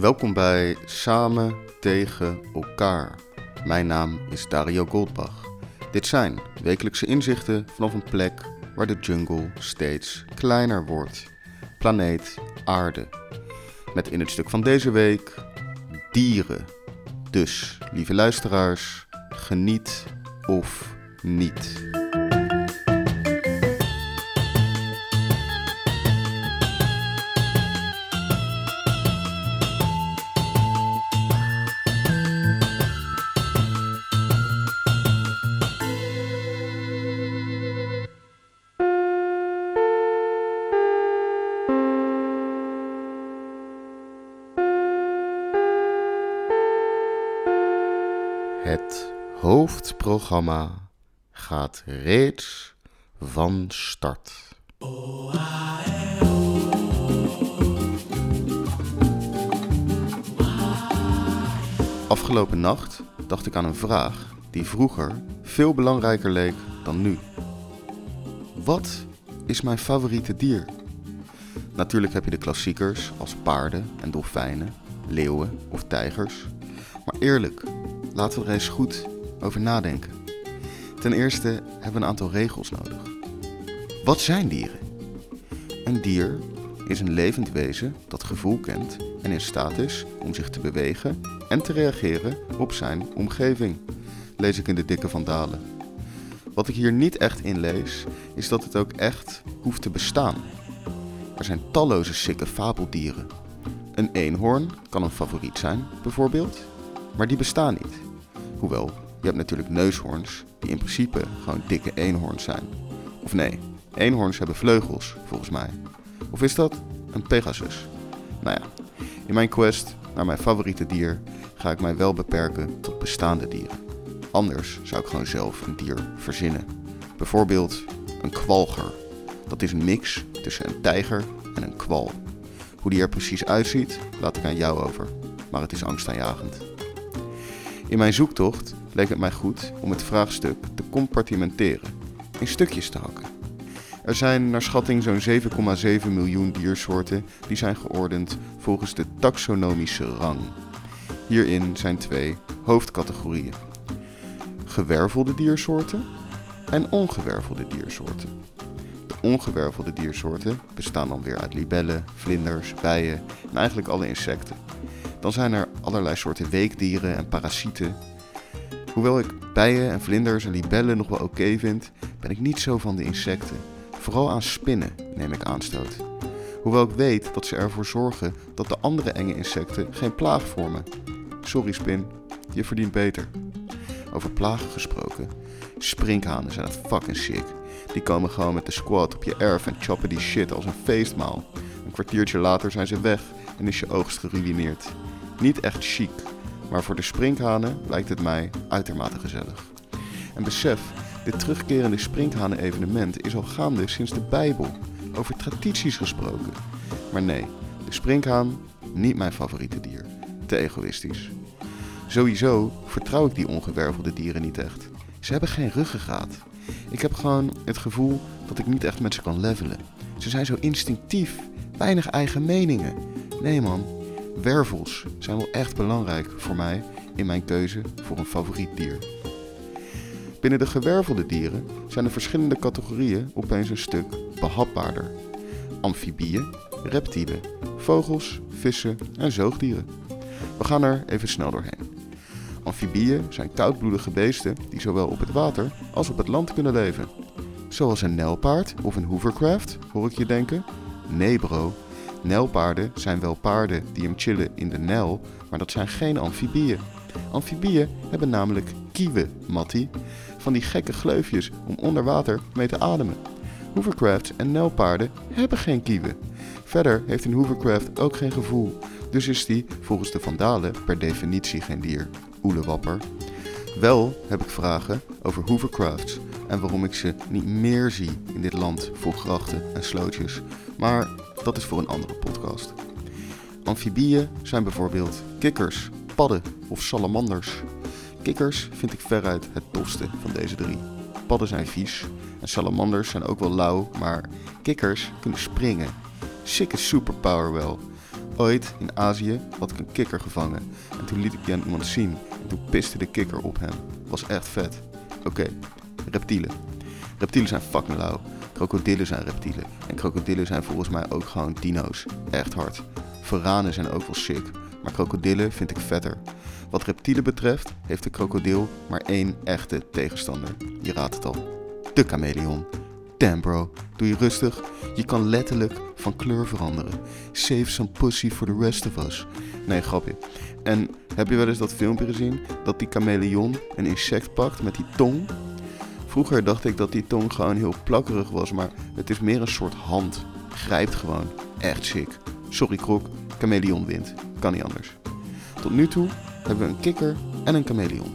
Welkom bij Samen tegen elkaar. Mijn naam is Dario Goldbach. Dit zijn wekelijkse inzichten vanaf een plek waar de jungle steeds kleiner wordt. Planeet Aarde. Met in het stuk van deze week dieren. Dus, lieve luisteraars, geniet of niet. Hoofdprogramma gaat reeds van start. Afgelopen nacht dacht ik aan een vraag die vroeger veel belangrijker leek dan nu. Wat is mijn favoriete dier? Natuurlijk heb je de klassiekers als paarden en dolfijnen, leeuwen of tijgers. Maar eerlijk, laten we er eens goed over nadenken. Ten eerste hebben we een aantal regels nodig. Wat zijn dieren? Een dier is een levend wezen dat gevoel kent en in staat is om zich te bewegen en te reageren op zijn omgeving, lees ik in de dikke van Dalen. Wat ik hier niet echt in lees, is dat het ook echt hoeft te bestaan. Er zijn talloze sikke fabeldieren. Een eenhoorn kan een favoriet zijn, bijvoorbeeld, maar die bestaan niet. Hoewel, je hebt natuurlijk neushoorns, die in principe gewoon dikke eenhoorns zijn. Of nee, eenhoorns hebben vleugels, volgens mij. Of is dat een Pegasus? Nou ja, in mijn quest naar mijn favoriete dier ga ik mij wel beperken tot bestaande dieren. Anders zou ik gewoon zelf een dier verzinnen. Bijvoorbeeld een kwalger. Dat is een mix tussen een tijger en een kwal. Hoe die er precies uitziet, laat ik aan jou over. Maar het is angstaanjagend. In mijn zoektocht leek het mij goed om het vraagstuk te compartimenteren, in stukjes te hakken. Er zijn naar schatting zo'n 7,7 miljoen diersoorten die zijn geordend volgens de taxonomische rang. Hierin zijn twee hoofdcategorieën: gewervelde diersoorten en ongewervelde diersoorten. De ongewervelde diersoorten bestaan dan weer uit libellen, vlinders, bijen en eigenlijk alle insecten. Dan zijn er allerlei soorten weekdieren en parasieten. Hoewel ik bijen en vlinders en libellen nog wel oké vind, ben ik niet zo van de insecten. Vooral aan spinnen neem ik aanstoot. Hoewel ik weet dat ze ervoor zorgen dat de andere enge insecten geen plaag vormen. Sorry spin, je verdient beter. Over plagen gesproken. Sprinkhanen zijn het fucking sick. Die komen gewoon met de squad op je erf en choppen die shit als een feestmaal. Een kwartiertje later zijn ze weg en is je oogst geruineerd. Niet echt chic, maar voor de sprinkhanen lijkt het mij uitermate gezellig. En besef, dit terugkerende sprinkhanen-evenement is al gaande sinds de Bijbel. Over tradities gesproken. Maar nee, de sprinkhaan, niet mijn favoriete dier. Te egoïstisch. Sowieso vertrouw ik die ongewervelde dieren niet echt. Ze hebben geen ruggengraat. Ik heb gewoon het gevoel dat ik niet echt met ze kan levelen. Ze zijn zo instinctief, weinig eigen meningen. Nee man, wervels zijn wel echt belangrijk voor mij in mijn keuze voor een favoriet dier. Binnen de gewervelde dieren zijn de verschillende categorieën opeens een stuk behapbaarder. Amfibieën, reptielen, vogels, vissen en zoogdieren. We gaan er even snel doorheen. Amfibieën zijn koudbloedige beesten die zowel op het water als op het land kunnen leven. Zoals een nijlpaard of een hovercraft, hoor ik je denken? Nee bro, nijlpaarden zijn wel paarden die hem chillen in de Nijl, maar dat zijn geen amfibieën. Amfibieën hebben namelijk kieven, Mattie, van die gekke gleufjes om onder water mee te ademen. Hovercrafts en nijlpaarden hebben geen kieven. Verder heeft een hovercraft ook geen gevoel, dus is die volgens de vandalen per definitie geen dier. Oelewapper. Wel heb ik vragen over hovercrafts en waarom ik ze niet meer zie in dit land vol grachten en slootjes. Maar dat is voor een andere podcast. Amfibieën zijn bijvoorbeeld kikkers, padden of salamanders. Kikkers vind ik veruit het tofste van deze drie. Padden zijn vies en salamanders zijn ook wel lauw, maar kikkers kunnen springen. Sikke superpower wel. Ooit in Azië had ik een kikker gevangen en toen liet ik die aan iemand zien en toen piste de kikker op hem. Was echt vet. Oké, reptielen. Reptielen zijn fucking lauw. Krokodillen zijn reptielen. En krokodillen zijn volgens mij ook gewoon dino's. Echt hard. Varanen zijn ook wel sick. Maar krokodillen vind ik vetter. Wat reptielen betreft heeft de krokodil maar één echte tegenstander. Je raadt het al. De chameleon. Damn bro, doe je rustig. Je kan letterlijk van kleur veranderen. Save some pussy for the rest of us. Nee, grapje. En heb je wel eens dat filmpje gezien dat die chameleon een insect pakt met die tong? Vroeger dacht ik dat die tong gewoon heel plakkerig was, maar het is meer een soort hand. Grijpt gewoon. Echt sick. Sorry krok, chameleon wint. Kan niet anders. Tot nu toe hebben we een kikker en een chameleon.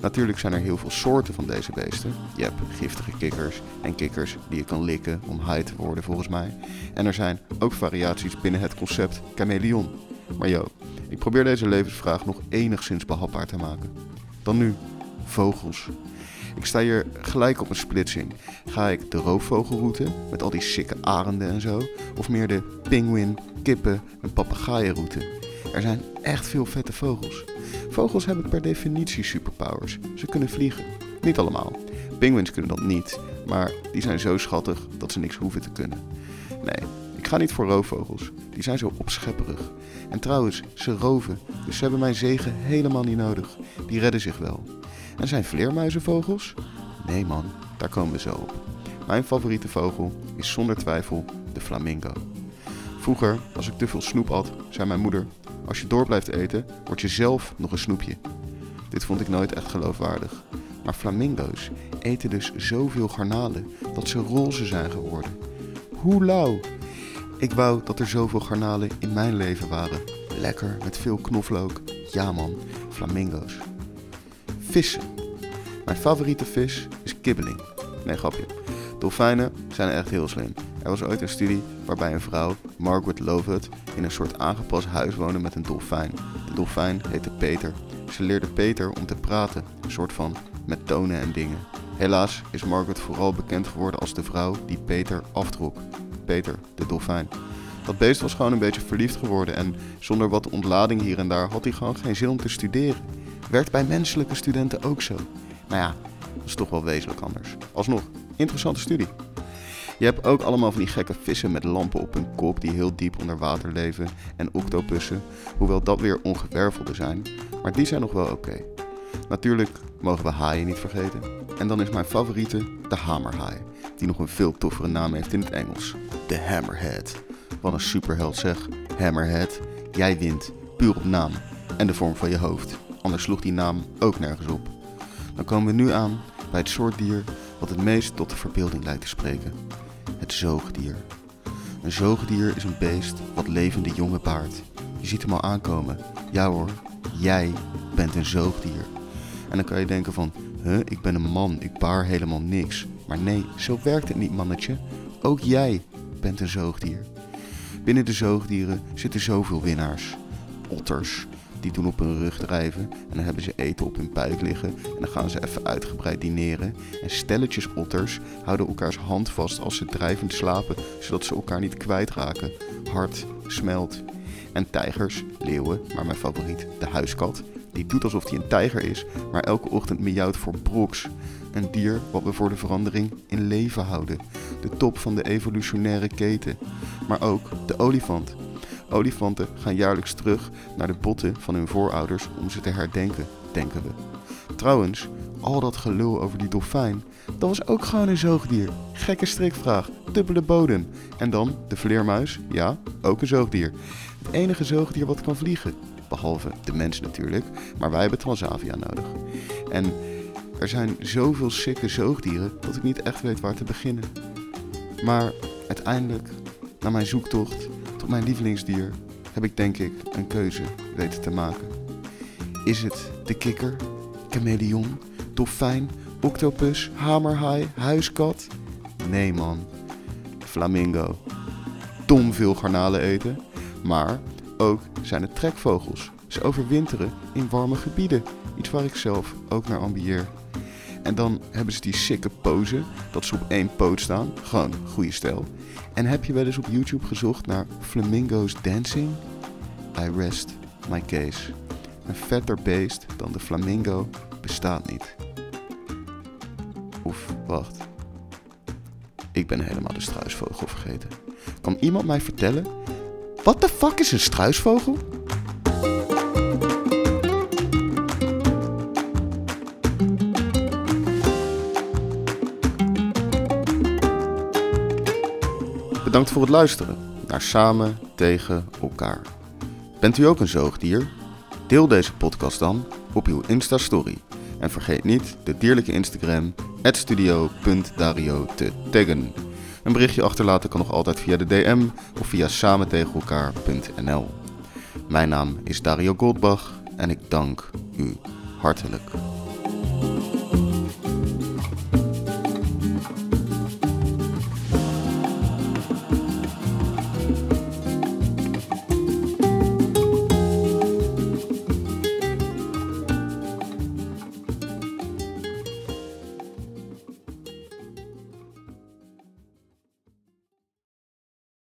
Natuurlijk zijn er heel veel soorten van deze beesten. Je hebt giftige kikkers en kikkers die je kan likken om high te worden volgens mij. En er zijn ook variaties binnen het concept chameleon. Maar yo, ik probeer deze levensvraag nog enigszins behapbaar te maken. Dan nu, vogels. Ik sta hier gelijk op een splitsing. Ga ik de roofvogelroute met al die sikke arenden en zo? Of meer de pinguïn, kippen en papegaaienroute? Er zijn echt veel vette vogels. Vogels hebben per definitie superpowers. Ze kunnen vliegen. Niet allemaal. Penguins kunnen dat niet, maar die zijn zo schattig dat ze niks hoeven te kunnen. Nee, ik ga niet voor roofvogels. Die zijn zo opschepperig. En trouwens, ze roven, dus ze hebben mijn zegen helemaal niet nodig. Die redden zich wel. En zijn vleermuizenvogels? Nee man, daar komen we zo op. Mijn favoriete vogel is zonder twijfel de flamingo. Vroeger, als ik te veel snoep had, zei mijn moeder: Als je door blijft eten, word je zelf nog een snoepje. Dit vond ik nooit echt geloofwaardig. Maar flamingo's eten dus zoveel garnalen dat ze roze zijn geworden. Hoe lauw! Ik wou dat er zoveel garnalen in mijn leven waren. Lekker met veel knoflook. Ja man, flamingo's. Vissen. Mijn favoriete vis is kibbeling. Nee, grapje. Dolfijnen zijn echt heel slim. Er was ooit een studie waarbij een vrouw, Margaret Lovewood, in een soort aangepast huis woonde met een dolfijn. De dolfijn heette Peter. Ze leerde Peter om te praten, een soort van met tonen en dingen. Helaas is Margaret vooral bekend geworden als de vrouw die Peter aftrok. Peter, de dolfijn. Dat beest was gewoon een beetje verliefd geworden en zonder wat ontlading hier en daar had hij gewoon geen zin om te studeren. Werd bij menselijke studenten ook zo. Maar ja, dat is toch wel wezenlijk anders. Alsnog, interessante studie. Je hebt ook allemaal van die gekke vissen met lampen op hun kop die heel diep onder water leven en octopussen, hoewel dat weer ongewervelde zijn, maar die zijn nog wel oké. Natuurlijk mogen we haaien niet vergeten. En dan is mijn favoriete de hamerhaai, die nog een veel toffere naam heeft in het Engels. De hammerhead. Wat een superheld zeg. Hammerhead, jij wint, puur op naam en de vorm van je hoofd. Anders sloeg die naam ook nergens op. Dan komen we nu aan bij het soort dier wat het meest tot de verbeelding lijkt te spreken het zoogdier. Een zoogdier is een beest wat levende jongen baart. Je ziet hem al aankomen. Ja hoor, jij bent een zoogdier. En dan kan je denken van, huh, ik ben een man, ik baar helemaal niks. Maar nee, zo werkt het niet mannetje. Ook jij bent een zoogdier. Binnen de zoogdieren zitten zoveel winnaars. Otters, die doen op hun rug drijven en dan hebben ze eten op hun buik liggen en dan gaan ze even uitgebreid dineren. En stelletjes otters houden elkaars hand vast als ze drijvend slapen, zodat ze elkaar niet kwijtraken. Hart smelt. En tijgers, leeuwen, maar mijn favoriet, de huiskat, die doet alsof hij een tijger is, maar elke ochtend miauwt voor broks. Een dier wat we voor de verandering in leven houden. De top van de evolutionaire keten. Maar ook de olifant, Olifanten gaan jaarlijks terug naar de botten van hun voorouders om ze te herdenken, denken we. Trouwens, al dat gelul over die dolfijn, dat was ook gewoon een zoogdier. Gekke strikvraag, dubbele bodem. En dan de vleermuis, ja, ook een zoogdier. Het enige zoogdier wat kan vliegen. Behalve de mens natuurlijk, maar wij hebben Transavia nodig. En er zijn zoveel sikke zoogdieren dat ik niet echt weet waar te beginnen. Maar uiteindelijk, na mijn zoektocht, mijn lievelingsdier heb ik denk ik een keuze weten te maken. Is het de kikker, chameleon, dolfijn, octopus, hamerhaai, huiskat? Nee man, flamingo. Dom veel garnalen eten, maar ook zijn het trekvogels. Ze overwinteren in warme gebieden, iets waar ik zelf ook naar ambieer. En dan hebben ze die sikke pose, dat ze op één poot staan, gewoon goede stijl. En heb je wel eens op YouTube gezocht naar flamingos dancing? I rest my case. Een vetter beest dan de flamingo bestaat niet. Oef, wacht. Ik ben helemaal de struisvogel vergeten. Kan iemand mij vertellen? Wat de fuck is een struisvogel? Bedankt voor het luisteren naar Samen tegen elkaar. Bent u ook een zoogdier? Deel deze podcast dan op uw Insta-story. En vergeet niet de dierlijke Instagram studio.dario te taggen. Een berichtje achterlaten kan nog altijd via de DM of via samentegenelkaar.nl. Mijn naam is Dario Goldbach en ik dank u hartelijk.